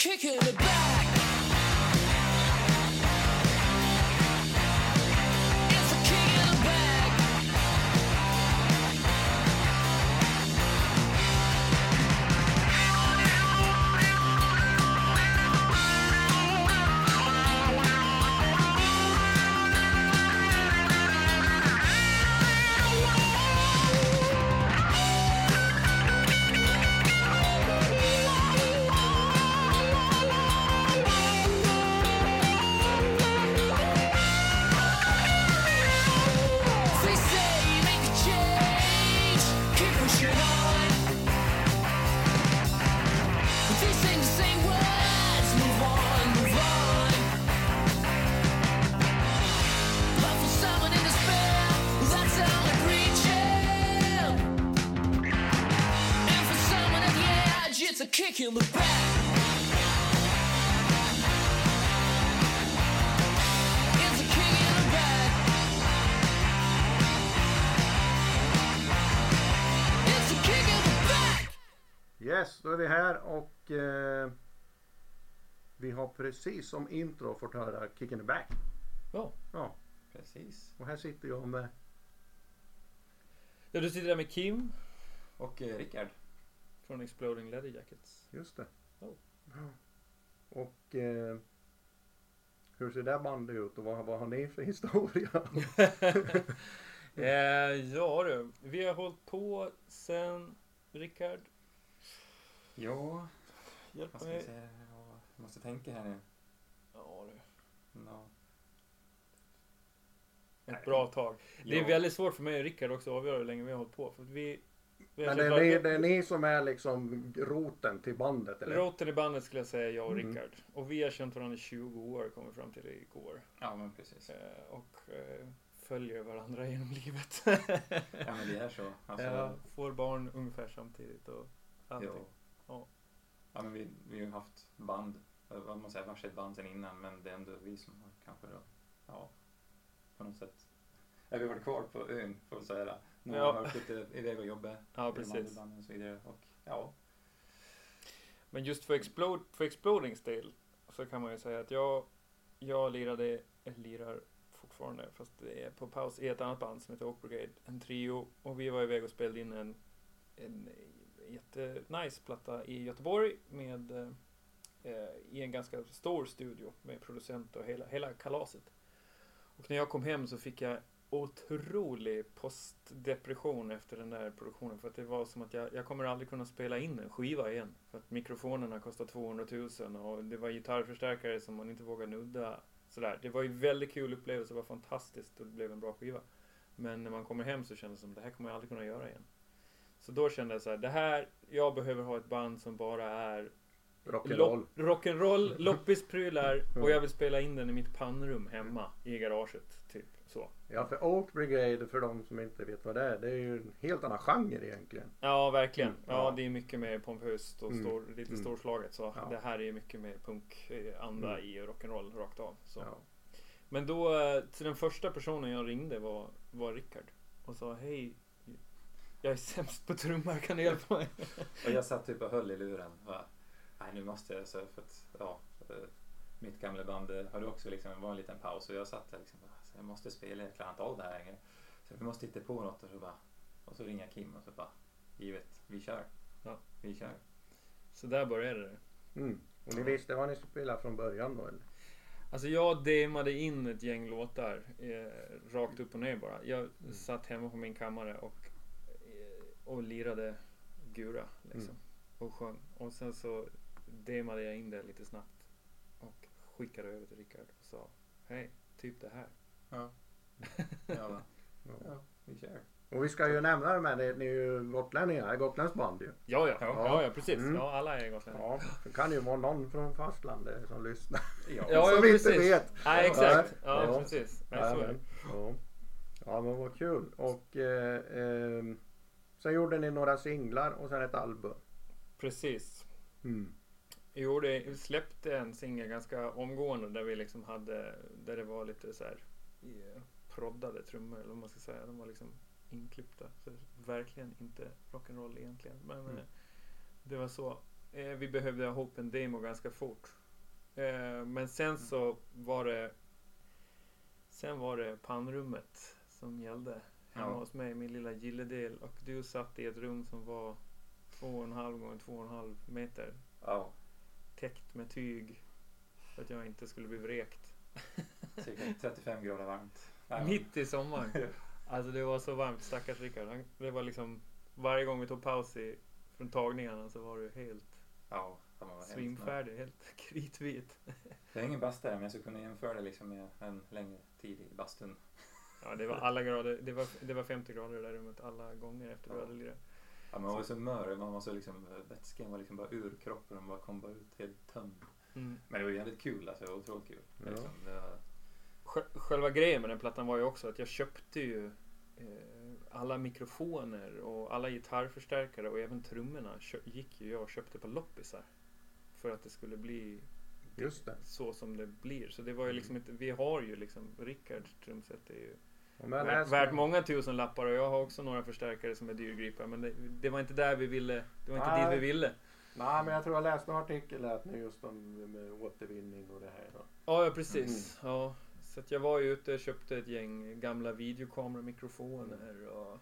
edge, it's a kick in the back. Precis som intro fått höra Kick in the back. Ja, Ja, precis. och här sitter jag med Ja, du sitter där med Kim Och eh, Rickard. från Exploding Leather Jackets. Just det. Oh. Ja. Och eh, hur ser det bandet ut och vad, vad har ni för historia? eh, ja du, vi har hållit på sen Rickard, Ja, hjälp vad ska jag mig. säga? Ja, jag måste tänka här nu. Ja, du. Ja. Ett Nej. bra tag. Det är Ja. väldigt svårt för mig och Rickard också att avgöra hur länge vi har hållit på. För vi, vi har Men det är, ni, det är ni som är liksom roten till bandet eller? Roten i bandet skulle jag säga, jag och Mm. Rickard. Och vi har känt varandra i 20 år, kom vi fram till det igår. ja, men precis. Eh, och eh, följer varandra genom livet. Ja, men det är så. Alltså, ja, får barn ungefär samtidigt och allting. ja. Ja. Men vi, vi har ju haft band, vad man säger, varsitt band sen innan, men det är ändå vi som har kanske då, ja, på något sätt. Ja, vi har varit kvar på ön, får vi säga. Nu Ja. har vi lite iväg och jobbat. Ja, precis. banden Och så vidare. Och, ja, Men just för, Explode, för Explodings del så kan man ju säga att jag, jag lirade, eller lirar fortfarande, fast det är på paus i ett annat band som heter Oak Brigade, en trio. Och vi var iväg och spelade in en, en jättenice platta i Göteborg med eh, eh, Eh, i en ganska stor studio med producent och hela, hela kalaset. Och när jag kom hem så fick jag otrolig postdepression efter den där produktionen. För att det var som att jag, jag kommer aldrig kunna spela in en skiva igen. För att mikrofonerna kostar 200 000 och det var gitarrförstärkare som man inte vågade nudda. Sådär. Det var ju väldigt kul upplevelse, det var fantastiskt och det blev en bra skiva. Men när man kommer hem så kändes det som det här kommer jag aldrig kunna göra igen. Så då kände jag så här, det här, jag behöver ha ett band som bara är Rock'n'roll. Rock'n'roll, loppisprylar och jag vill spela in den i mitt pannrum hemma i garaget. Typ så. Ja, för Oak Brigade, för de som inte vet vad det är, det är ju en helt annan genre egentligen. Ja, verkligen. Mm, Ja, ja. det är mycket mer pompöst och Mm, stor, lite mm. storslaget. Så Ja. det här är mycket mer punkanda Mm. i rock'n'roll rakt av. Så. Ja. Men då, till den första personen jag ringde var, var Rickard. Och sa hej, jag är sämst på trummor, kan du hjälpa mig? och jag satt typ och höll i luren. Bara, Nej, nu måste jag, så för att, ja, eh, mitt gamla band eh, hade också liksom, var en liten paus och jag satt där liksom, så jag måste spela, jag klarar inte av det här längre. Så vi måste hitta på något och så bara, och så ringer Kim och så bara, givet, vi kör. Ja. Vi kör. Så där började det. Mm. Och ni visste vad ni skulle spela från början då eller? Alltså jag demade in ett gäng låtar eh, rakt upp och ner bara. Jag satt hemma på min kammare och, eh, och lirade gura liksom. Mm. Och sjöng. Och sen så demade jag in det lite snabbt och skickade över till Rickard och sa hej, typ det här. Ja. Ja, Ja. ja, vi kör. Och vi ska ju nämna det med det, ni är ju gotlänningar, Gotlands band ju. Ja, ja, Ja. ja, ja precis. Mm. Ja, alla är gotlänningar. Ja, det kan ju vara någon från fastlandet som lyssnar. Ja. Ja, som ja, inte precis. vet. Nej, exakt. Ja, Ja. precis. Nej, är det. Ja. ja, men vad kul. Och eh, eh, sen gjorde ni några singlar och sen ett album. Precis. Mm. Gjorde, vi släppte en singel ganska omgående där vi liksom hade, där det var lite så här proddade trummor eller vad man ska säga. De var liksom inklippta. Så verkligen inte rock'n'roll egentligen. Men Mm. eh, det var så. Eh, vi behövde ha ihop en demo ganska fort. Eh, men sen så var det Sen var det pannrummet som gällde hemma Ja. hos mig, min lilla gilledel. Och du satt i ett rum som var två och en halv gånger två och en halv meter Ja, täckt med tyg för att jag inte skulle bli vräkt. cirka 35 grader varmt. Nej, Mitt i sommaren. Alltså det var så varmt, stackars Rickard. Det var liksom varje gång vi tog paus i, från tagningarna så var du helt Ja, var svimfärdig, helt kritvit. Jag är ingen bastare men jag skulle kunna jämföra det liksom med en längre tid i bastun. Ja, det var alla grader. Det var, det var 50 grader i det där rummet alla gånger efter vi Ja. hade lirat. Ja, man var så mör, man var så liksom, vätskan var liksom bara ur kroppen och bara kom bara ut helt tömd. Mm. Men det var jävligt kul alltså, det var otroligt kul. Ja. Liksom, var, Sj- Själva grejen med den plattan var ju också att jag köpte ju eh, alla mikrofoner och alla gitarrförstärkare och även trummorna kö- gick ju jag och köpte på loppisar. För att det skulle bli Just det. så som det blir. Så det var ju liksom inte, vi har ju liksom, Rickards trumset är ju värt, läser- värt många tusen lappar och jag har också några förstärkare som är dyrgripar. Men det, det var inte där vi ville, det var inte Nej. dit vi ville. Nej, men jag tror jag läste en artikel att ni just om återvinning och det här. Då. Ja, ja precis. Ja. Så jag var ju ute och köpte ett gäng gamla videokameramikrofoner och...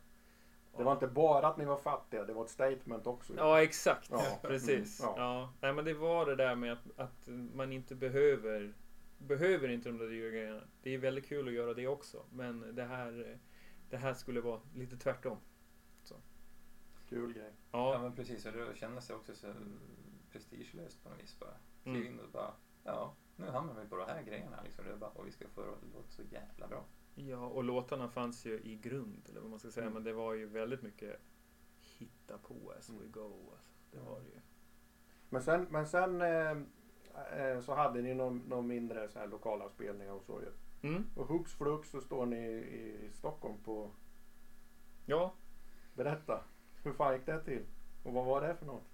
Det var inte bara att ni var fattiga, det var ett statement också. Ja, exakt. Ja. Precis. Mm, Ja. ja. Nej, men det var det där med att, att man inte behöver behöver inte de där dyra grejerna. Det är väldigt kul att göra det också. Men det här, det här skulle vara lite tvärtom. Kul grej. ja. Ja, men precis, och det kändes det också så prestigelöst på något vis bara. Kliv Mm. in och bara, ja, nu hamnar vi på de här grejerna liksom. Det är bara, och vi ska få det att låta så jävla bra. ja, och låtarna fanns ju i grund, eller vad man ska säga. Mm. Men det var ju väldigt mycket hitta på as we Mm. go. Alltså. Det var det ju. Men sen, men sen eh, så hade ni någon, någon mindre så här lokala spelningar och så ju. Mm. Och hux flux så står ni i Stockholm på... Ja, Berätta. Hur fan gick det till? Och vad var det för något?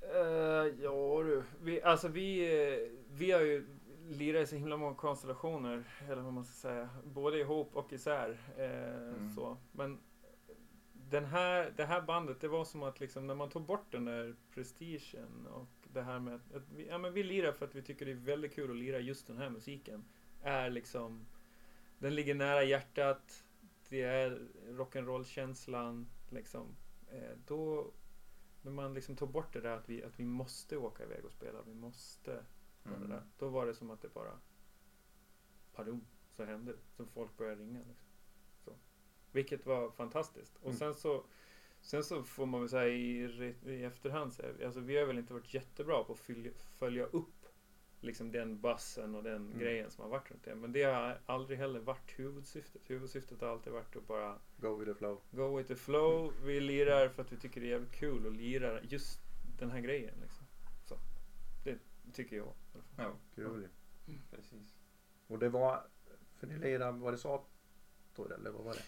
Eh, ja du. Vi, alltså vi, eh, vi har ju lirat i så himla många konstellationer. Eller vad man ska säga. Både ihop och isär. Eh, Mm. så. Men den här, det här bandet, det var som att liksom när man tog bort den där prestigen och det här med att, vi, ja, men vi lirar för att vi tycker det är väldigt kul att lira just den här musiken. Är liksom, den ligger nära hjärtat. Det är rock'n'roll-känslan. Liksom. Eh, då, när man liksom tog bort det där att vi, att vi måste åka iväg och spela. Vi måste Mm. det där. Då var det som att det bara padum, så hände. Så folk började ringa. Liksom. Så. Vilket var fantastiskt. Och Mm. sen så Sen så får man väl säga i, i efterhand, så alltså vi har väl inte varit jättebra på att följa, följa upp liksom den bassen och den Mm. grejen som har varit runt det. Men det har aldrig heller varit huvudsyftet. Huvudsyftet har alltid varit att bara Go with the flow. Go with the flow. Vi lirar för att vi tycker det är jävligt kul att lira just den här grejen. Liksom. Så. Det tycker jag. Ja, Kul. precis. Och det var... För ni lirade, var det Sator eller vad var det?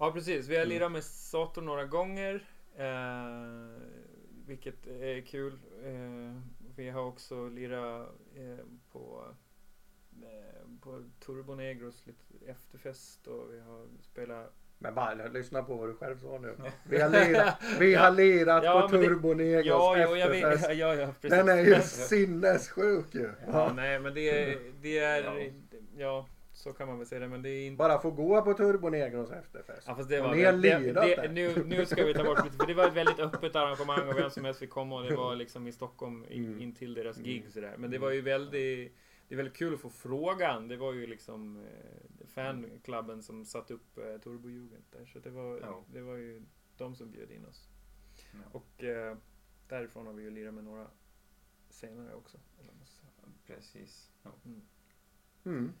Ja precis. Vi har Mm. lirat med Sator några gånger. Eh, vilket är kul. Eh, vi har också lirat eh, på, eh, på Turbo Negros lite efterfest och vi har spelat Men bara lyssna på vad du själv sa nu. Vi har lirat, vi har lirat Ja, på men det- Turbo Negros Ja, ja, efterfest. ja, ja, precis. Den är ju sinnessjuk ju. Ja, Ja. nej men det är, det är, Ja. Så kan man väl säga det men det är inte Bara få gå på Turbo Negros efterfest. Ja fast det var väl- det, det, nu, nu ska vi ta bort lite, för det var ett väldigt öppet arrangemang och vem som helst fick komma och det var liksom i Stockholm i, Mm. in till deras gig Mm. sådär. Men det var ju väldigt, det är väldigt kul att få frågan. Det var ju liksom eh, fanklubben som satte upp eh, Turbojugend där. Så det var, Ja. det var ju de som bjöd in oss. Ja. Och eh, därifrån har vi ju lirat med några senare också. Precis. Ja. Mm.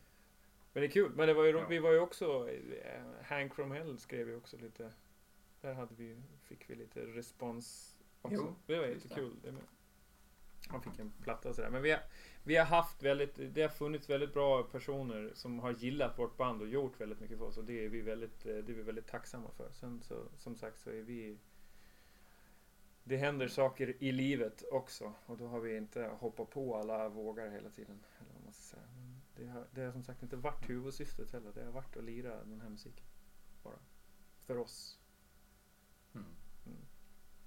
Men det är kul. Men det var ju, Ja. vi var ju också, eh, Hank from Hell skrev ju också lite, där hade vi, fick vi lite respons också. Jo, det var jättekul. Det med. Han fick en platta sådär. Men vi har, vi har haft väldigt, det har funnits väldigt bra personer som har gillat vårt band och gjort väldigt mycket för oss och det är vi väldigt, eh, det är vi väldigt tacksamma för. Sen så, som sagt så är vi det händer saker i livet också och då har vi inte hoppat på alla vågar hela tiden. Eller vad man ska säga. Det, har, det har som sagt inte varit huvudsyftet heller. Det har varit att lira den här musiken. Bara. För oss. Mm. Mm.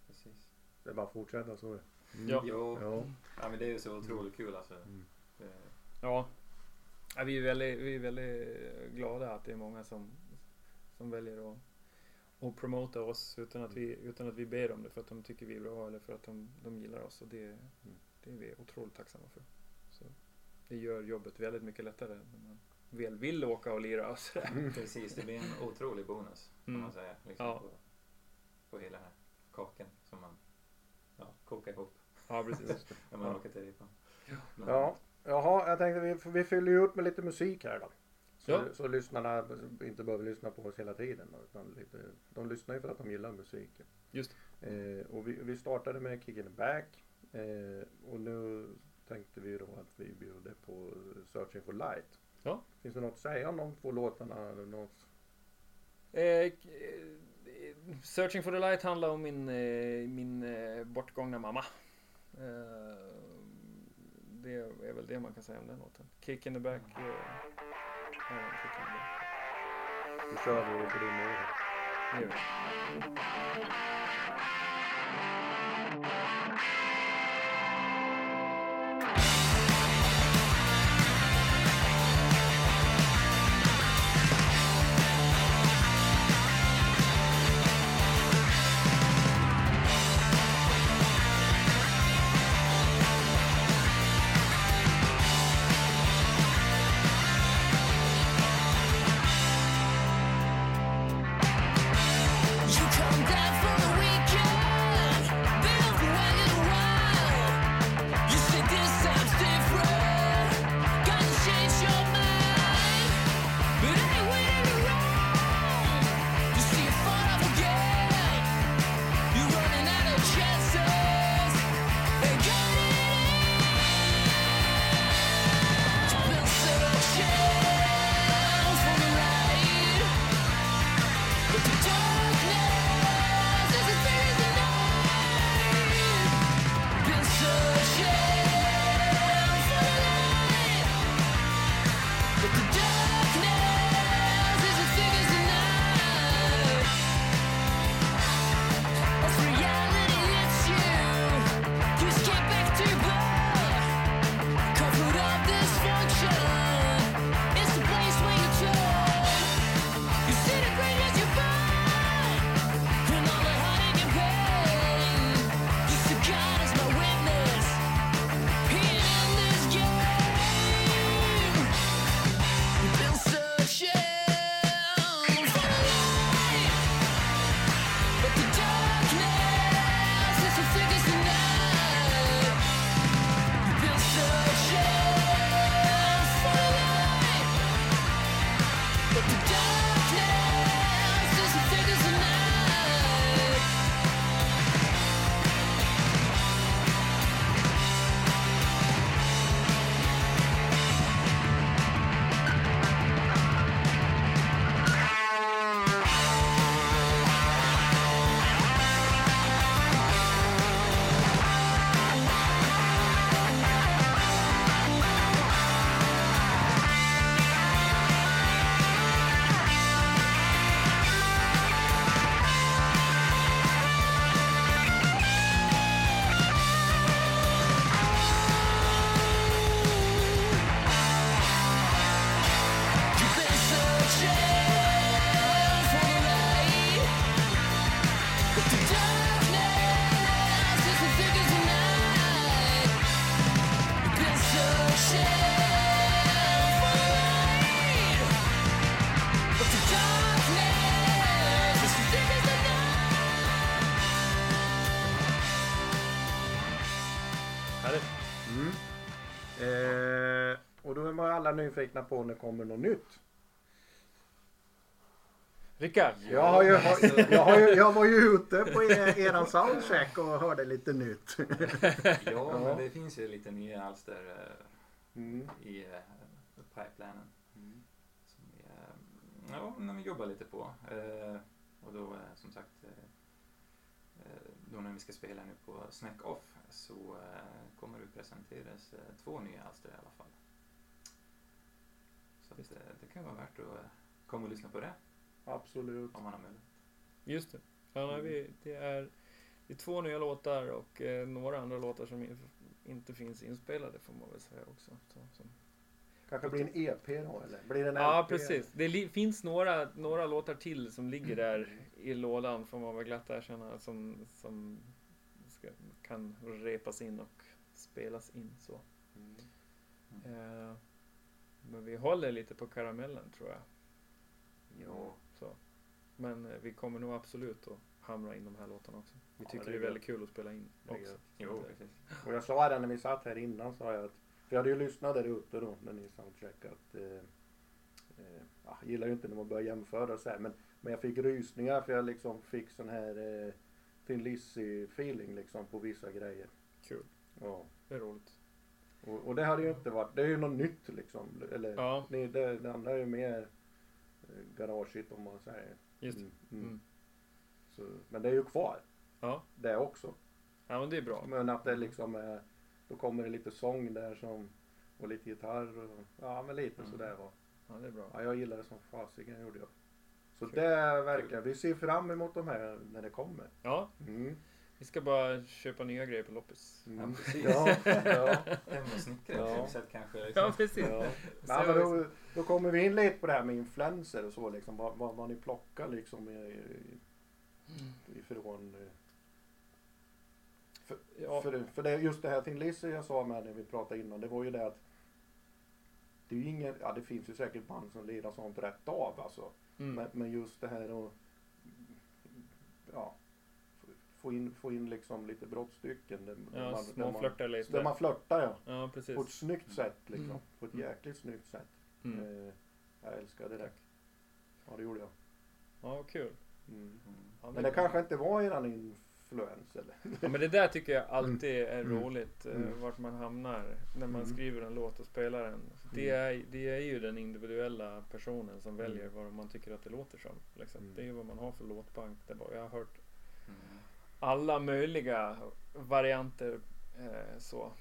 Precis. Det är bara att fortsätta så. Mm. Ja. Jo, Ja. ja, men det är ju så otroligt kul alltså. Mm. Det, Ja. ja vi, är väldigt, vi är väldigt glada att det är många som, som väljer att, att promota oss utan att, vi, utan att vi ber om det för att de tycker vi är bra eller för att de, de gillar oss. Och det, det är vi otroligt tacksamma för. Det gör jobbet väldigt mycket lättare när man väl vill åka och lira och sådär. Mm. precis, det blir en otrolig bonus kan Mm. man säga. Liksom, Ja. på, på hela den här kakan som man ja, kokar ihop Ja, precis. när man Ja. åker till Ripan. Ja. Jaha, jag tänkte vi, vi fyller ju upp med lite musik här då. Så, Ja. så lyssnarna inte behöver lyssna på oss hela tiden. Utan lite, de lyssnar ju för att de gillar musiken. Just Eh, och vi, vi startade med Kicking It Back. Eh, och nu tänkte vi då att vi bjuder på Searching for Light. Ja. Finns det något att säga om de två låtarna? Något? Eh, eh, Searching for the Light handlar om min, eh, min eh, bortgångna mamma. Eh, det är väl det man kan säga om den låten. Kick in the back. Eh, ja, kick in the back. Då kör vi på din mål. Det gör vi. Alla nyfikna på när det kommer något nytt. Rickard! Jag, har ju, jag, har ju, jag var ju ute på er, eran soundcheck och hörde lite nytt. Ja, men det finns ju lite nya alster eh, Mm. i eh, pipelinen. Som vi, eh, ja, när vi jobbar lite på. Och då som sagt, då när vi ska spela nu på Snack Off så kommer det presenteras två nya alster i alla fall. Så att, eh, det kan vara värt att eh, komma och lyssna på det Absolut. om man har möjlighet. Just det. Ja, nej, vi, det, är, det är två nya låtar och eh, några andra låtar som in- inte finns inspelade får man väl säga också. Så, som, Kanske blir en EP då eller? Blir det en ja, LP? precis. Det li, finns några, några låtar till som ligger där i lådan får man väl glatt erkänna som, som ska, kan repas in och spelas in så. Mm. Eh, men vi håller lite på karamellen tror jag. Ja. Så. Men eh, vi kommer nog absolut att hamra in de här låtarna också. Vi Ja, tycker det det är är väldigt kul att spela in Det är också. gött. Jo, precis. Och jag sa det när vi satt här innan, sa jag att, för jag hade ju lyssnat där ute då när ni soundcheckade att, eh, eh, ja, jag gillar ju inte när man börjar jämföra och så här, men, men jag fick rysningar för jag liksom fick sån här eh, Thin Lizzy feeling liksom på vissa grejer. Kul. Ja. Det är roligt. Och, och det hade ju inte varit, det är ju något nytt liksom. Eller, Ja, det, det, det andra är ju mer eh, garageigt om man säger. just. Mm, mm. Mm. Så, men det är ju kvar, Ja. det också. ja, men det är bra. Men att det liksom är, då kommer det lite sång där som, och lite gitarr och, ja men lite Mm. sådär va. Ja, det är bra. Ja, jag gillar det som fasiken gjorde jag. Så Kul. det verkar, vi ser fram emot de här när det kommer. Ja, Mm. Vi ska bara köpa nya grejer på loppis. Mm. Ja, precis. Ja, ja, Hem och snickra Ja. kanske. Liksom. Ja, precis. ja. Nej, men då, då kommer vi in lite på det här med influenser och så liksom. Vad, vad, vad ni plockar liksom i, i- ifrån. eh, Ja, För, för det, just det här till Lizzy jag sa med när vi pratade innan, det var ju det att det är ju ingen, ja det finns ju säkert band som lirar sånt rätt av alltså. mm. Men, men just det här att ja, få in, få in liksom lite brottstycken. Där, där ja man, där, man, där lite. man flörtar ja. Ja, På ett precis. snyggt sätt liksom. Mm. På ett Mm. jäkligt snyggt sätt. Mm. Eh, jag älskade det. Ja det gjorde jag. Ja, kul. Mm. Mm. Ja, Men det kanske inte var eran influens eller? Ja, men det där tycker jag alltid är Mm. roligt, eh, Mm. vart man hamnar när man Mm. skriver en låt och spelar den. Det, Mm. är, det är ju den individuella personen som Mm. väljer vad man tycker att det låter som. Liksom. Mm. Det är ju vad man har för låtbank. Jag har hört Mm. Alla möjliga varianter eh, så.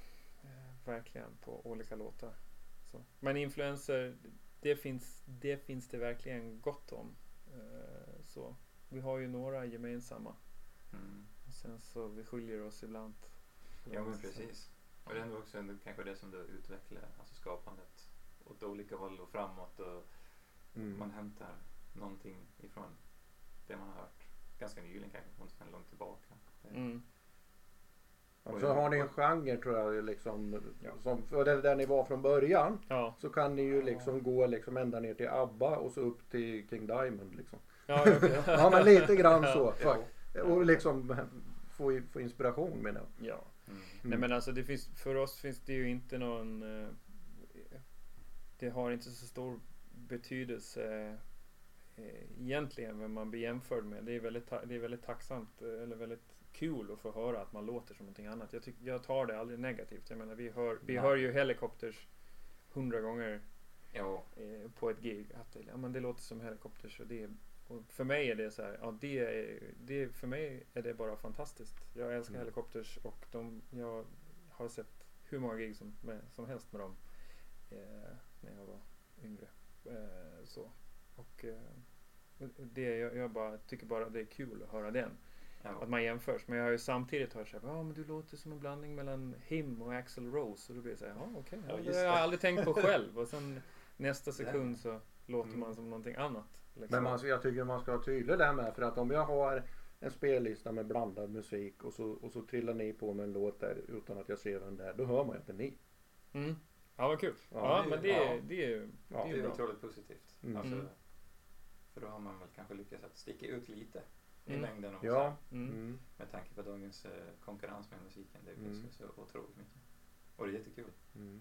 Eh, verkligen på olika låtar. Så. Men influenser, det finns, det finns det verkligen gott om. Eh, så. Vi har ju några gemensamma. Mm. Och sen så vi skiljer oss ibland. Ja men precis. Och det är också ändå kanske det som du utvecklar, alltså skapandet åt olika håll och framåt och Mm. man hämtar någonting ifrån det man har hört ganska nyligen kanske, inte så långt tillbaka. Mm. Och så har ni en genre tror jag liksom. Ja. Som, för det där ni var från början. Ja. Så kan ni ju liksom gå liksom ända ner till ABBA och så upp till King Diamond liksom. Ja, okej. Ja men lite grann så. Ja. Och liksom få, få inspiration menar jag. ja. Mm. Nej men alltså det finns, för oss finns det ju inte någon eh, Det har inte så stor betydelse egentligen vem man blir jämförd med. Det är väldigt, det är väldigt tacksamt eh, eller väldigt kul att få höra att man låter som någonting annat. Jag, tyck, jag tar det aldrig negativt. Jag menar vi hör, vi Nej. hör ju Helicopters hundra gånger Ja, eh, på ett gig att det, ja, men det låter som Helicopters och det och för mig är det så här, ja det är, det för mig är det bara fantastiskt. Jag älskar Mm. Helicopters och de, jag har sett hur många gig som, med, som helst med dem eh, när jag var yngre. Eh, så. Och eh, det, jag, jag bara, tycker bara det är kul att höra den. ja. Att man jämförs. Men jag har ju samtidigt hört såhär, ja men du låter som en blandning mellan Him och Axl Rose. Och då blir det såhär, ja okej, Ja, ja, det har jag det. aldrig tänkt på själv. Och sen nästa sekund så låter Mm. man som någonting annat. Liksom. Men man, jag tycker man ska vara tydlig där med. För att om jag har en spellista med blandad musik och så, och så trillar ni på med en låt där utan att jag ser den där. Då hör man ju att det är ni. Mm. Ja vad kul. Ja, Ja, det är- men det, är ja. det är ju Ja, det är Det otroligt positivt. Mm. Alltså, Mm. För då har man väl kanske lyckats att sticka ut lite i Mm. mängden också. Ja. Mm. Mm. Med tanke på dagens eh, konkurrens med musiken. Det finns Mm. ju så otroligt mycket. Och det är jättekul. Mm.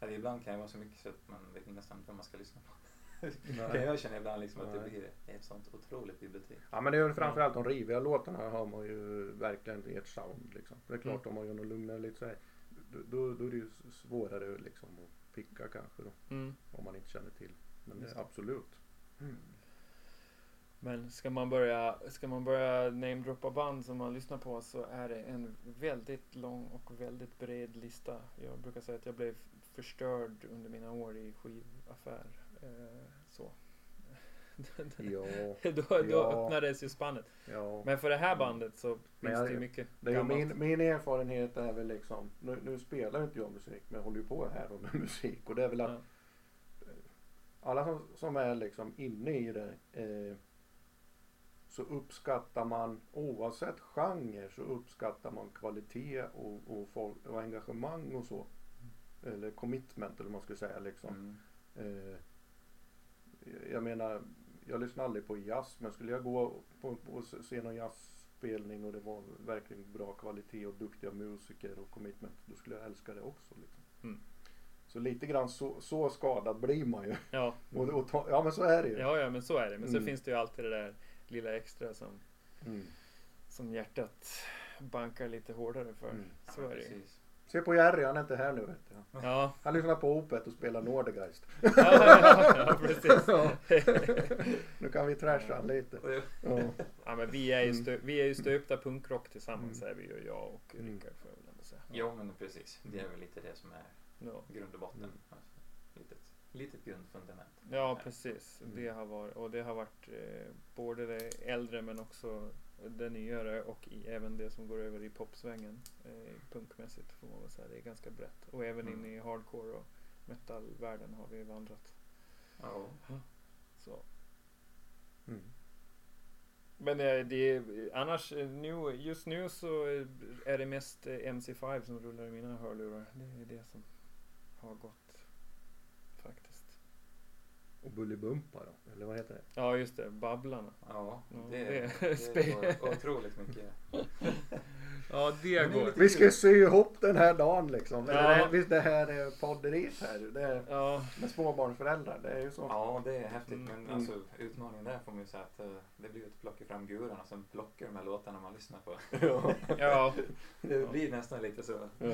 Eller ibland kan det vara så mycket så att man vet nästan inte vad man ska lyssna på. kan Nej. jag känna ibland liksom att det blir ett sånt otroligt bibliotek. Ja men det är framförallt de riviga låtarna har man ju verkligen i ett sound liksom. Det är klart om man gör något lugnare lite så här, då, då, är det ju svårare liksom att picka kanske då. Mm. Om man inte känner till. Men det Just är det. absolut. Men ska man börja, ska man börja namedroppa band som man lyssnar på så är det en väldigt lång och väldigt bred lista. Jag brukar säga att jag blev förstörd under mina år i skivaffär. Eh, så. Ja, då, då Ja. öppnades ju spannet. ja. Men för det här bandet så finns jag- det ju mycket Det är gammalt. min, min erfarenhet är väl liksom, nu, nu spelar inte jag musik men jag håller ju på här med musik och det är väl att Ja. alla som, som är liksom inne i det eh, så uppskattar man oavsett genre så uppskattar man kvalitet och, och, folk, och engagemang och så. Eller commitment eller vad man ska säga liksom. Mm. Eh, jag menar, jag lyssnar aldrig på jazz men skulle jag gå på, på och se någon jazzspelning och det var verkligen bra kvalitet och duktiga musiker och commitment då skulle jag älska det också. Liksom. Mm. Så lite grann så, så skadad blir man ju. Ja. Och, och ta, ja men så är det ju. ja, ja, men så är det. Men så Mm. finns det ju alltid det där lilla extra som, Mm. som hjärtat bankar lite hårdare för. Mm. Så är det. Precis. Se på Jerry, han är inte här nu vet du. Ja, Han lyssnar på Opet och spelar Nordegeist. ja, ja, ja precis. Ja. nu kan vi trasha han lite. Ja. Ja, men vi är ju, Mm. stö, vi är ju stöpta punkrock tillsammans Mm. är vi ju, jag och Mm. Rickard får jag väl ändå säga. Jo men precis. Det är väl lite det som är Ja, grund och botten. Mm. Alltså, litet, grundfundament. ja precis. Mm. Det har varit, och det har varit eh, både det äldre men också det nyare och i, även det som går över i popsvängen eh, punkmässigt får man väl säga. Det är ganska brett. Och även Mm. in i hardcore och metalvärlden har vi vandrat. Ja. Så. Mm. Men eh, det är, annars eh, nu, just nu så är det mest eh, MC5 som rullar i mina hörlurar. Det är det som har gått. Och Bullybumpa då, eller vad heter det? Ja just det, Babblarna. Ja, Ja, det, det- det, spe- går otroligt mycket. Ja det det lite- Vi ska sy ihop den här dagen liksom. Eller Ja. det här, visst det här är podderiet här. Det är Ja, med småbarnsföräldrar. Det är ju så. Ja, det är häftigt. Mm. Men alltså, utmaningen där får man ju säga att eh, det blir att plocka fram gurorna som plockar de här låtarna man lyssnar på. Ja. ja. Det Ja. blir nästan lite så. Ja.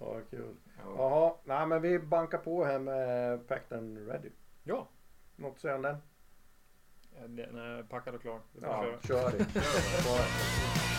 Ja, kul. Ja. Jaha, nej men vi bankar på här med Packed and Ready. Ja. Något att säga om den? Ja, Den är packad och klar. Ja, kör det.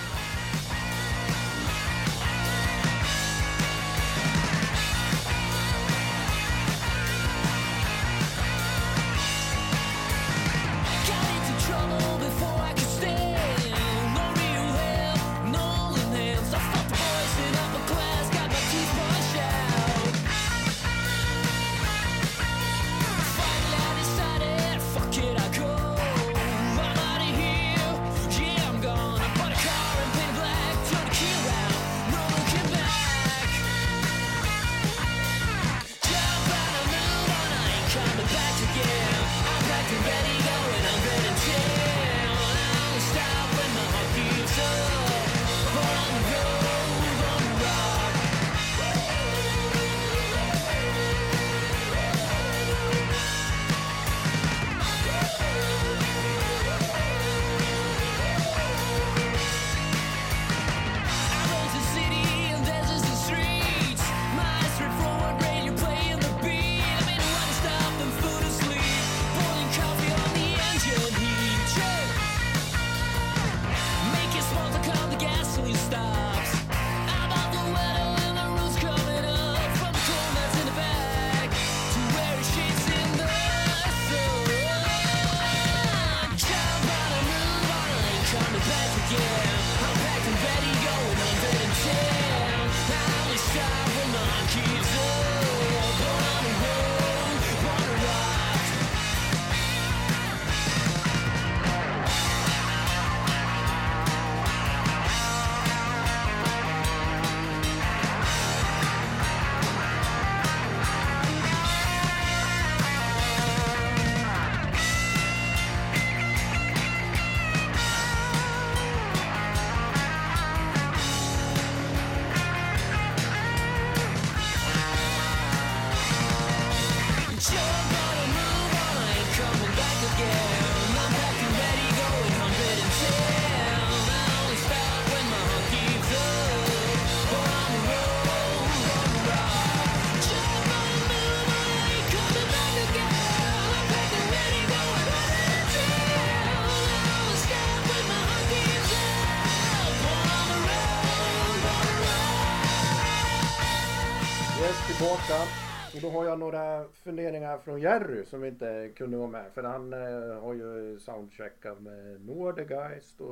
Då har jag några funderingar från Jerry som inte kunde vara med. För han eh, har ju soundcheckat med Nordegeist och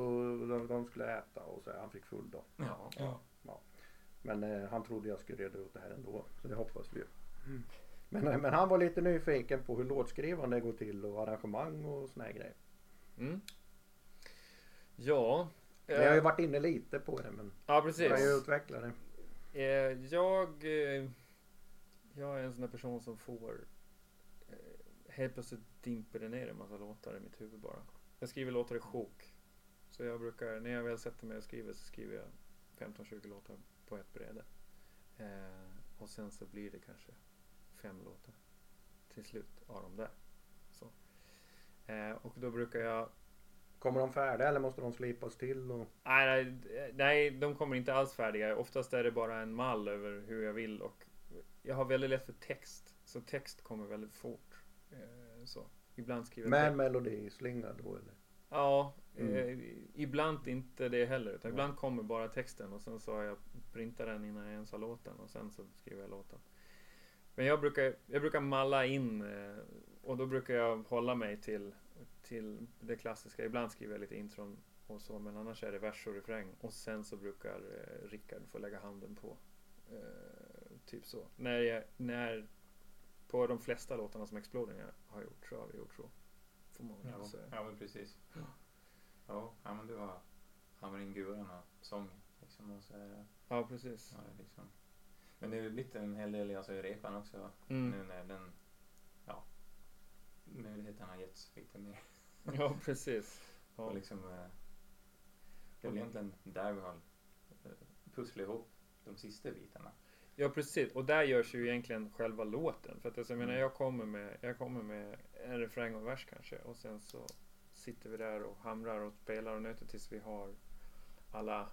de, de skulle äta och så han fick full dag. Ja. Ja. Men eh, han trodde jag skulle reda ut det här ändå. Så det hoppas vi ju. Men, eh, men han var lite nyfiken på hur låtskrivande går till och arrangemang och såna här grejer. Mm. Ja. Men jag har ju eh, varit inne lite på det men Ja, precis. jag kan ju utveckla det. Eh, jag, eh, jag är en sån där person som får eh, helt plötsligt dimper det ner en massa låtar i mitt huvud bara. Jag skriver låtar i sjok. Så jag brukar, när jag väl sätter mig och skriver så skriver jag 15-20 låtar på ett bräde. Eh, och sen så blir det kanske fem låtar till slut av de där. Så. Eh, och då brukar jag Kommer de färdiga eller måste de slipas till? Och... Nej, nej, nej, de kommer inte alls färdiga. Oftast är det bara en mall över hur jag vill och jag har väldigt lätt för text. Så text kommer väldigt fort. Eh, Så. Ibland skriver Med melodislinga då eller? Ja, Mm. eh, ibland inte det heller. Utan ibland kommer bara texten och sen så har jag printat den innan jag ens har låten och sen så skriver jag låten. Men jag brukar, jag brukar malla in eh, och då brukar jag hålla mig till, till det klassiska. Ibland skriver jag lite intron och så men annars är det vers och refräng och sen så brukar eh, Rickard få lägga handen på. Eh, typ så. När, jag, när på de flesta låtarna som Exploding har gjort så har vi gjort så. Får man Ja, säga. ja men precis. Ja, ja men du har hamrat in guran och sång. Liksom, och så är Ja, precis. ja, det är liksom. Men det har ju blivit en hel del alltså, i repan också. Mm. Nu när den, ja, möjligheten har getts lite mer. Ja, precis. Ja. Och liksom, eh, det är väl egentligen där vi har eh, pusslat ihop de sista bitarna. Ja, precis. Och där görs ju egentligen själva låten. För att alltså, jag menar, Mm. jag kommer, med, jag kommer med en refräng och vers kanske. Och sen så sitter vi där och hamrar och spelar och nöter tills vi har alla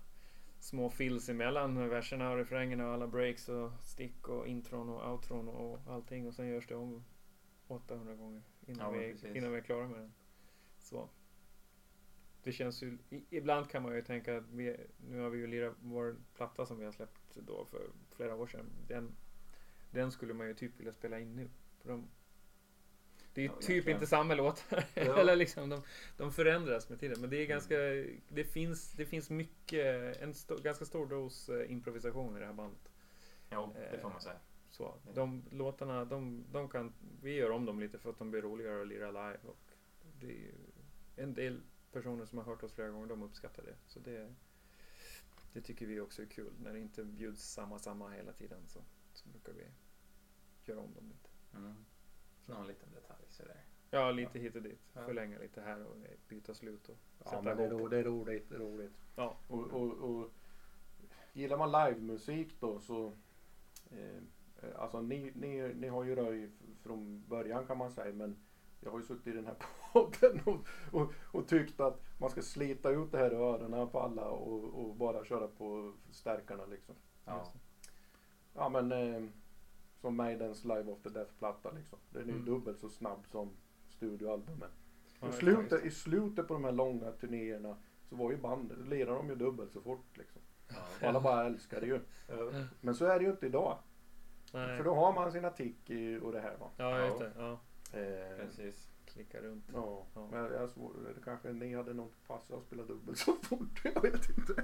små fills emellan verserna och refrängerna och alla breaks och stick och intron och outron och allting. Och sen görs det om 800 gånger innan, Ja, vi, precis. innan vi är klara med den. Så. Det känns ju, ibland kan man ju tänka att vi, nu har vi ju lirat vår platta som vi har släppt då för flera år sedan. Den, den skulle man ju typ vilja spela in nu. De, det är Ja, typ egentligen. inte samma låtar. Ja. Eller liksom, de, de förändras med tiden. Men det är ganska, Mm. det finns, det finns mycket, en sto, ganska stor dos eh, improvisation i det här bandet. Jo, det får man säga. Så, Ja. de låtarna, de, de kan, vi gör om dem lite för att de blir roligare att lira live. Och det är en del personer som har hört oss flera gånger, de uppskattar det. Så det, det tycker vi också är kul. När det inte bjuds samma, samma hela tiden så, så brukar vi göra om dem lite. Mm. Någon liten detalj sådär. Ja, lite hit och dit. Ja. Förlänga lite här och byta slut och Ja sätta men det ihop. ro, det är roligt, det är roligt. Ja. Och, och, och gillar man livemusik då så eh, Alltså ni, ni, ni har ju röj från början kan man säga men jag har ju suttit i den här podden och, och, och tyckt att man ska slita ut det här i öronen på alla och, och bara köra på stärkarna liksom. Ja. Ja men eh, som Maidens Live of the Death-platta liksom. Den är ju Mm. dubbelt så snabb som studioalbumet. Ja, I, slutet, I slutet på de här långa turnéerna så var ju bandet, då lirade de ju dubbelt så fort liksom. Och alla bara älskar det ju. Ja. Men så är det ju inte idag. Nej. För då har man sina tick i, och det här va. Ja, just det. Ja. Eh, Precis. Klicka runt. ja. Ja. Men jag svår, det kanske ni hade något pass att spela dubbelt så fort. Jag vet inte.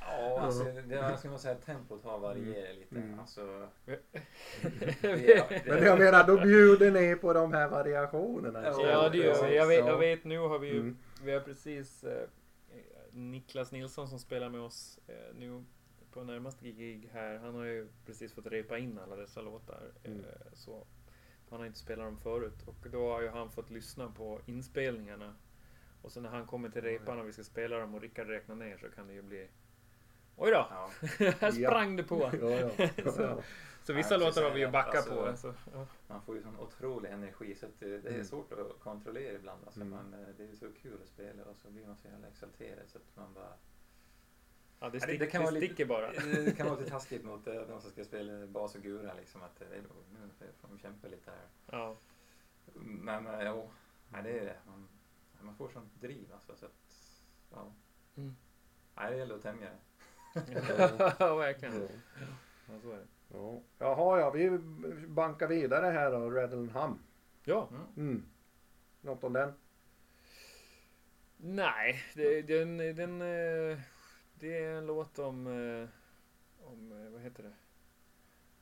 Ja, alltså, det, jag ska nog säga att tempot har varierat lite. Mm. Alltså, Men jag menar då bjuder ni på de här variationerna. Ja, Ja, det gör vi. Jag vet, jag Ja. vet nu har vi ju, Mm. vi har precis eh, Niklas Nilsson som spelar med oss eh, nu på närmaste gig här. Han har ju precis fått repa in alla dessa låtar. Mm. Eh, så han har inte spelat dem förut och då har ju han fått lyssna på inspelningarna. Och så när han kommer till repan och vi ska spela dem och Rickard räknar ner så kan det ju bli Oj då! ja. här sprang det på! Ja, ja. Så-. Så vissa låtar har vi ju backat Alltså- på. Så, ja. Man får ju sån otrolig energi så det, det är Mm. svårt att kontrollera ibland. Alltså, Mm. man, eh, det är så kul att spela och så blir man så jävla exalterad så att man bara... Ja, det, det- stick, det det, kan vara lite- sticker bara. Det kan vara lite taskigt mot eh, de som ska spela bas och gura liksom att eh, nu får de kämpa lite här. Ja. Men eh, jo, nej, det är det. Man, man får sånt driv alltså så att... Ja. Mm. Nej, det gäller att tämja det. ja, verkligen. Ja. Ja, så är det. Ja. Jaha, ja, vi bankar vidare här då, Reddenham. Ja, Mm. Något om den? nej, det, den, den, det är en låt om, eh, om, eh, vad heter det?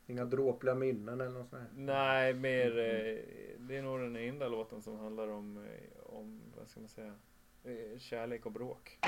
Inga dråpliga minnen eller något sånt här? Nej, mer, eh, det är nog den enda låten som handlar om, om vad ska man säga, kärlek och bråk.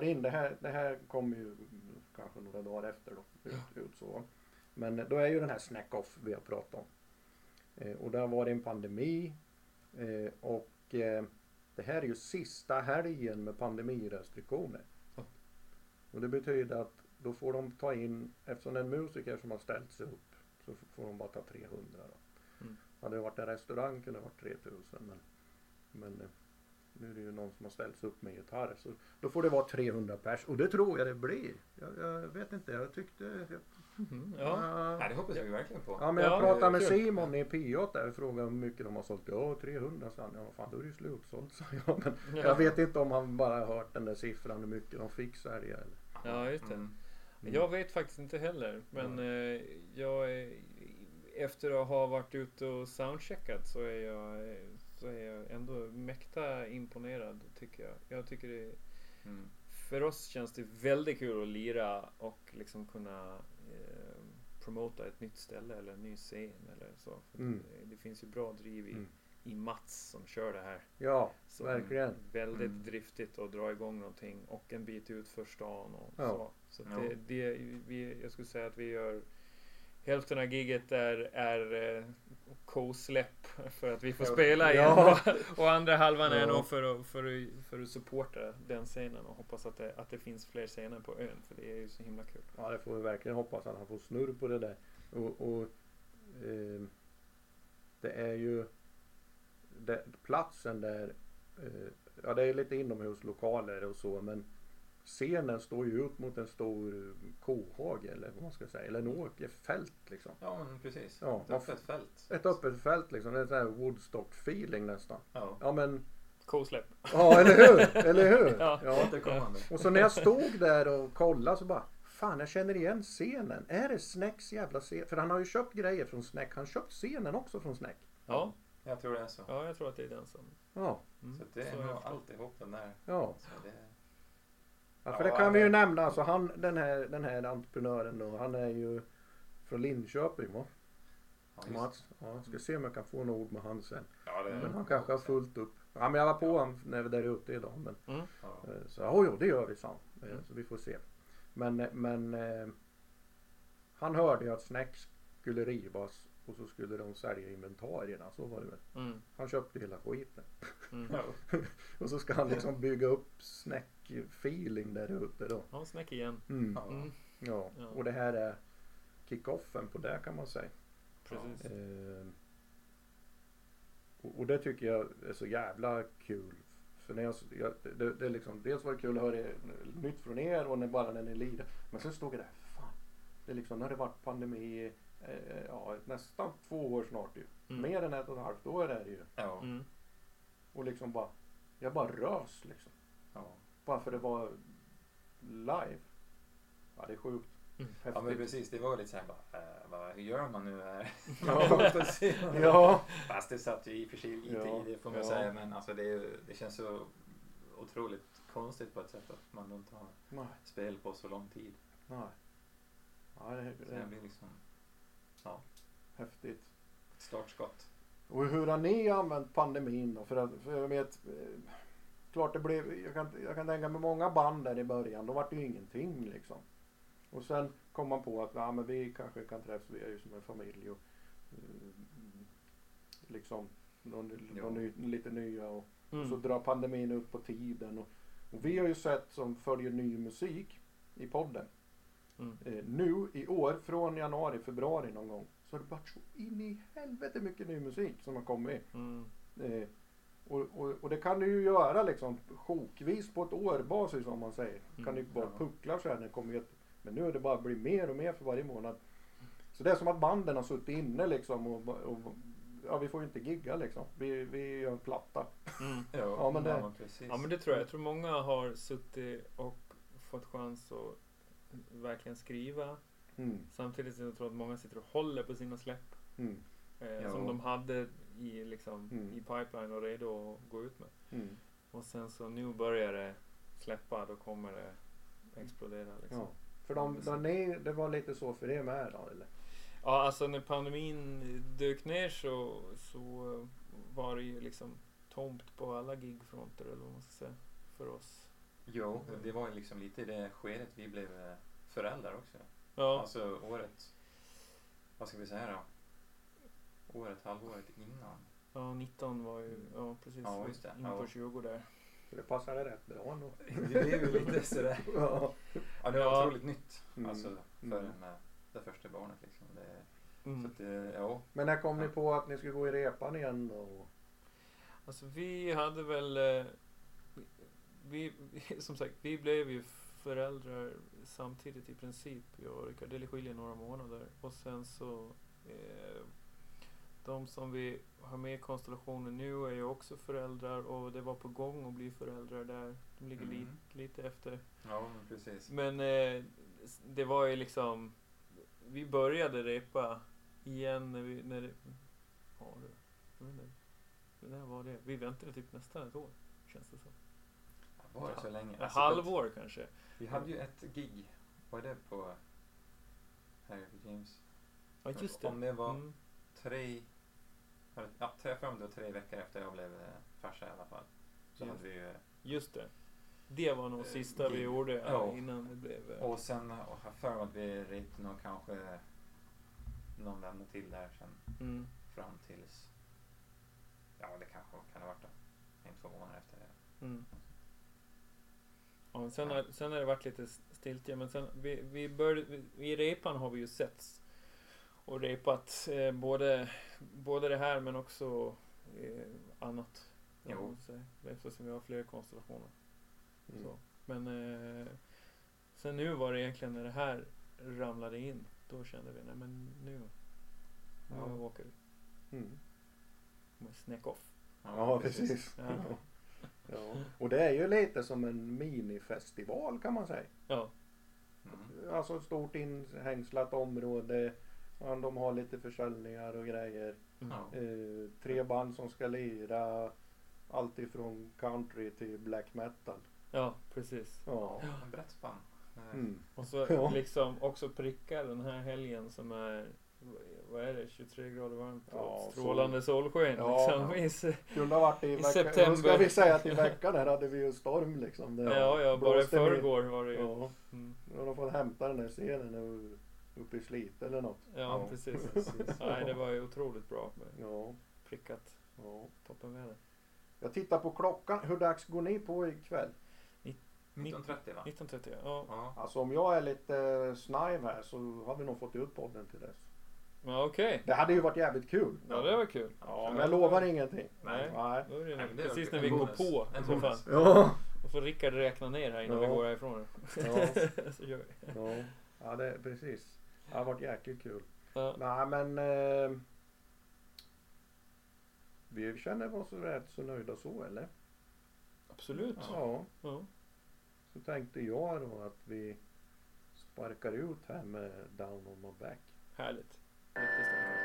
Spelar in, det här, det här kommer ju kanske några dagar efter då. Ut, ut så. Men då är ju den här snack-off vi har pratat om. Eh, och där var det en pandemi. Eh, och eh, det här är ju sista helgen med pandemirestriktioner. Ja. Och det betyder att då får de ta in, eftersom det är en musiker som har ställt sig upp, så får de bara ta 300 då. Mm. Hade det varit en restaurang kunde det varit 3000 men, men eh, nu är det ju någon som har ställt sig upp med gitarr. Så då får det vara 300 pers och det tror jag det blir. Jag, jag vet inte, jag tyckte... Jag, Mhm, ja. Nej, det hoppas jag verkligen på. Ja men jag Ja, pratade med. Simon i P8 där och frågade hur mycket de har sålt. Ja 300 sa han. Ja fan då är det ju slutsålt sa jag. Men Ja. jag vet inte om han bara har hört den där siffran hur mycket de fick sälja eller. Ja, just det. Mm. Jag vet faktiskt inte heller. Men eh, jag är, efter att ha varit ute och soundcheckat så är jag, eh, så är jag ändå mäkta imponerad tycker jag. Jag tycker det, Mm. för oss känns det väldigt kul att lira och liksom kunna eh, promota ett nytt ställe eller en ny scen eller så. För Mm. det, det finns ju bra driv i Mm. i Mats som kör det här. Ja, Så verkligen. Väldigt Mm. driftigt att dra igång någonting och en bit ut för stan och Ja. så. Så Ja. det, det, vi, jag skulle säga att vi gör Hälften av giget är, är eh, co-släpp för att vi får spela igen. Ja. Och, andra halvan är Ja. nog för att, för, att, för att supporta den scenen och hoppas att det, att det finns fler scener på ön för det är ju så himla kul. Ja, det får vi verkligen hoppas att han får snurr på det där. Och, och ehm, det är ju det, platsen där, eh, ja det är lite inomhuslokaler och så men scenen står ju ut mot en stor kohage eller vad man ska säga, eller en åkerfält liksom. Ja, men precis. Ja, Ett öppet fält. Ett öppet fält liksom, det är en sån här Woodstock-feeling nästan. Ja. Ja men, Co-släpp. ja eller hur? Eller hur? Ja. Ja. Återkommande. Och så när jag stod där och kollade så bara Fan jag känner igen scenen. Är det Snacks jävla scen? För han har ju köpt grejer från Snack. Han har köpt scenen också från Snack. Ja, Jag tror det är så. ja, jag tror att det är den som... Ja, Mm, Så det är så nog alltihop den där. ja. Så det, ja för det kan vi ju nämna. Alltså han, den här, den här entreprenören då. Han är ju från Linköping va? ja, Mats. Ja, ska se om jag kan få några ord med han sen. ja, det, Men han kanske har fullt upp. Ja men jag var på honom när vi var där ute idag. Men, Mm. Ja. eh, så ja, jo, det gör vi sa. Eh, Mm. Så vi får se. Men, eh, men eh, han hörde ju att Snack skulle rivas och så skulle de sälja inventarierna. Så var det väl. Mm, Han köpte hela skiten. mm. Och så ska han liksom bygga upp Snack-feeling där ute då. Ja, snack igen. Mm. Ja. Mm, Ja. Ja. och det här är kick-offen på det kan man säga. precis. Eh, och, och det tycker jag är så jävla kul. För när jag, jag det, det är liksom, dels var det kul att höra nytt från er och när, bara när ni lirar. Men sen stod jag där, fan. Det är liksom, när det varit pandemi, eh, ja nästan två år snart ju. Mm. Mer än ett och ett halvt år är det ju. Ja. Mm. Och liksom bara, jag bara rös liksom. Ja. Bara för det var live. Ja det är sjukt. Mm. Ja, men precis. Det var lite såhär bara, eh, vad, hur gör man nu här? Ja. Ja. Fast det satt ju i och för sig lite Ja. i det får man Ja. säga. Men alltså det, det känns så otroligt konstigt på ett sätt att man inte har Nej, spel på så lång tid. nej. Ja, det det det blir liksom häftigt. startskott. Och hur har ni använt pandemin då? För, att, för jag vet, eh, klart det blev, jag kan, jag kan tänka mig många band där i början, då var det ju ingenting liksom. Och sen kom man på att ja, men vi kanske kan träffas, vi är ju som en familj och eh, liksom någon, någon ny, lite nya och, och så Mm. drar pandemin ut på tiden. Och, och vi har ju sett som följer ny musik i podden. Mm. Eh, nu i år, från januari, februari någon gång, så har det varit så in i helvete mycket ny musik som har kommit. Mm. Eh, och, och, och det kan du ju göra liksom sjokvis på ett årbasis om man säger. Mm, kan du ju bara ja. puckla så här när det kommer ett, Men nu är det bara blir mer och mer för varje månad. Så det är som att banden har suttit inne liksom och, och ja, vi får ju inte gigga liksom. Vi, vi gör en platta. Mm. Ja, Ja, men det-. Ja men det tror jag. Jag tror många har suttit och fått chans att verkligen skriva. Mm, Samtidigt som jag tror att många sitter och håller på sina släpp. mm, Eh, Ja. Som de hade i, liksom, Mm. i pipeline och redo att gå ut med. mm. Och sen så nu börjar det släppa. Då kommer det explodera liksom. Ja. För de, de, ni, det var lite så för er med då eller? Ja, alltså när pandemin dök ner så, så var det ju liksom tomt på alla gigfronter eller vad man ska säga. För oss. Jo, det var ju liksom lite i det skedet vi blev eh, föräldrar också. Ja, Alltså året, vad ska vi säga då? Året, halvåret innan. ja 19 var ju, ja precis. Ja, just det. In Ja. på 20 där. Så det passade rätt bra nog. Det blev ju lite sådär. Ja. Ja, det var Ja. otroligt nytt. Mm. Alltså för Mm. en det första barnet liksom. Det, Så Mm. att det, ja. Men när kom ni på att ni skulle gå i repan igen och Alltså vi hade väl, eh, vi, vi, som sagt, vi blev ju föräldrar samtidigt i princip, jag och Rickard. Det skiljer några månader. Och sen så, eh, de som vi har med i konstellationen nu är ju också föräldrar och det var på gång att bli föräldrar där. De ligger Mm. lite, lite efter. Ja, men precis. Men eh, det var ju liksom, vi började repa igen när vi, när det, ja det, jag vet inte, när var det? Vi väntade typ nästan ett år, känns det som. Var det så länge? Ett Alltså, halvår kanske. Vi hade ju ett gig. Var det på Harry James? Ja just det. Om det var Mm. tre Ja, tre, för mig det var tre veckor efter jag blev eh, farsa i alla fall. Så Just. hade vi ju Just det. Det var nog Eh, sista vi gjorde ja, innan det blev... eh, Och sen har jag för mig att vi rit nog kanske någon vända till där sen Mm. fram tills, ja det kanske kan ha varit då, en, två månader efter det. Mm. Ja, sen, har, sen har det varit lite stiltje, men sen vi, vi började, vi, i repan har vi ju setts och repat eh, både, både det här men också eh, annat. Jo. Eftersom vi har fler konstellationer. Mm. Så. Men eh, sen nu var det egentligen när det här ramlade in, då kände vi nej men nu, nu Ja. åker vi. Mm. Med snack off. Ja, precis. Ja. Ja. Ja. Och det är ju lite som en minifestival kan man säga. Ja, Mm. Alltså ett stort inhängslat område. Ja, De har lite försäljningar och grejer. mm. Eh, tre band som ska lira. Allt ifrån country till black metal. ja precis. Ja. Ja, en brett spann. Mm. Och så Ja. liksom också pricka den här helgen som är vad är det, 23 grader varmt och Ja, strålande solsken. Ja. liksom. I Kunde ha varit i, I veckan. september. Då ska vi säga att i veckan här hade vi ju storm liksom. Det ja, ja, bara i förrgår var det ju. Ja. Mm. Nu har de fått hämta den där scenen nu uppe i Slite eller något. Ja, Ja. precis. Precis. Nej, det var ju otroligt bra Ja. prickat ja. toppenväder. Jag tittar på klockan. Hur dags går ni på ikväll? 1930 va? 1930, ja. Ja. Alltså om jag är lite snajv här så har vi nog fått ut podden till dess. Ja, okej. Det hade ju varit jävligt kul. Ja, det var kul. Ja, men jag lovar ingenting. Nej. Nej. Då är det Nej, det är precis när vi går på. En bonus. Ja. Då får Rickard räkna ner här innan Ja. vi går härifrån. Ja. så gör vi. Ja, ja det, precis. Det har varit jäkligt kul. Ja. Nej men eh, vi känner oss rätt så nöjda så eller? Absolut. Ja. Ja. Så tänkte jag då att vi sparkar ut här med Down on my back. Härligt. Riktigt starkt.